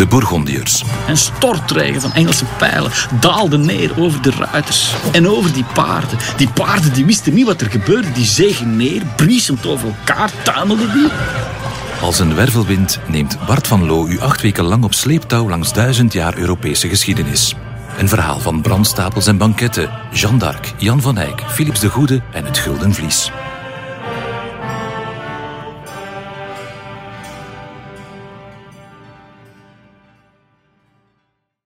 De Bourgondiërs. Een stortregen van Engelse pijlen daalde neer over de ruiters. En over die paarden. Die paarden die wisten niet wat er gebeurde. Die zegen neer, briesend over elkaar, tuimelden die. Als een wervelwind neemt Bart van Loo u acht weken lang op sleeptouw langs duizend jaar Europese geschiedenis. Een verhaal van brandstapels en banketten, Jeanne d'Arc, Jan van Eyck, Philips de Goede en het Gulden Vlies.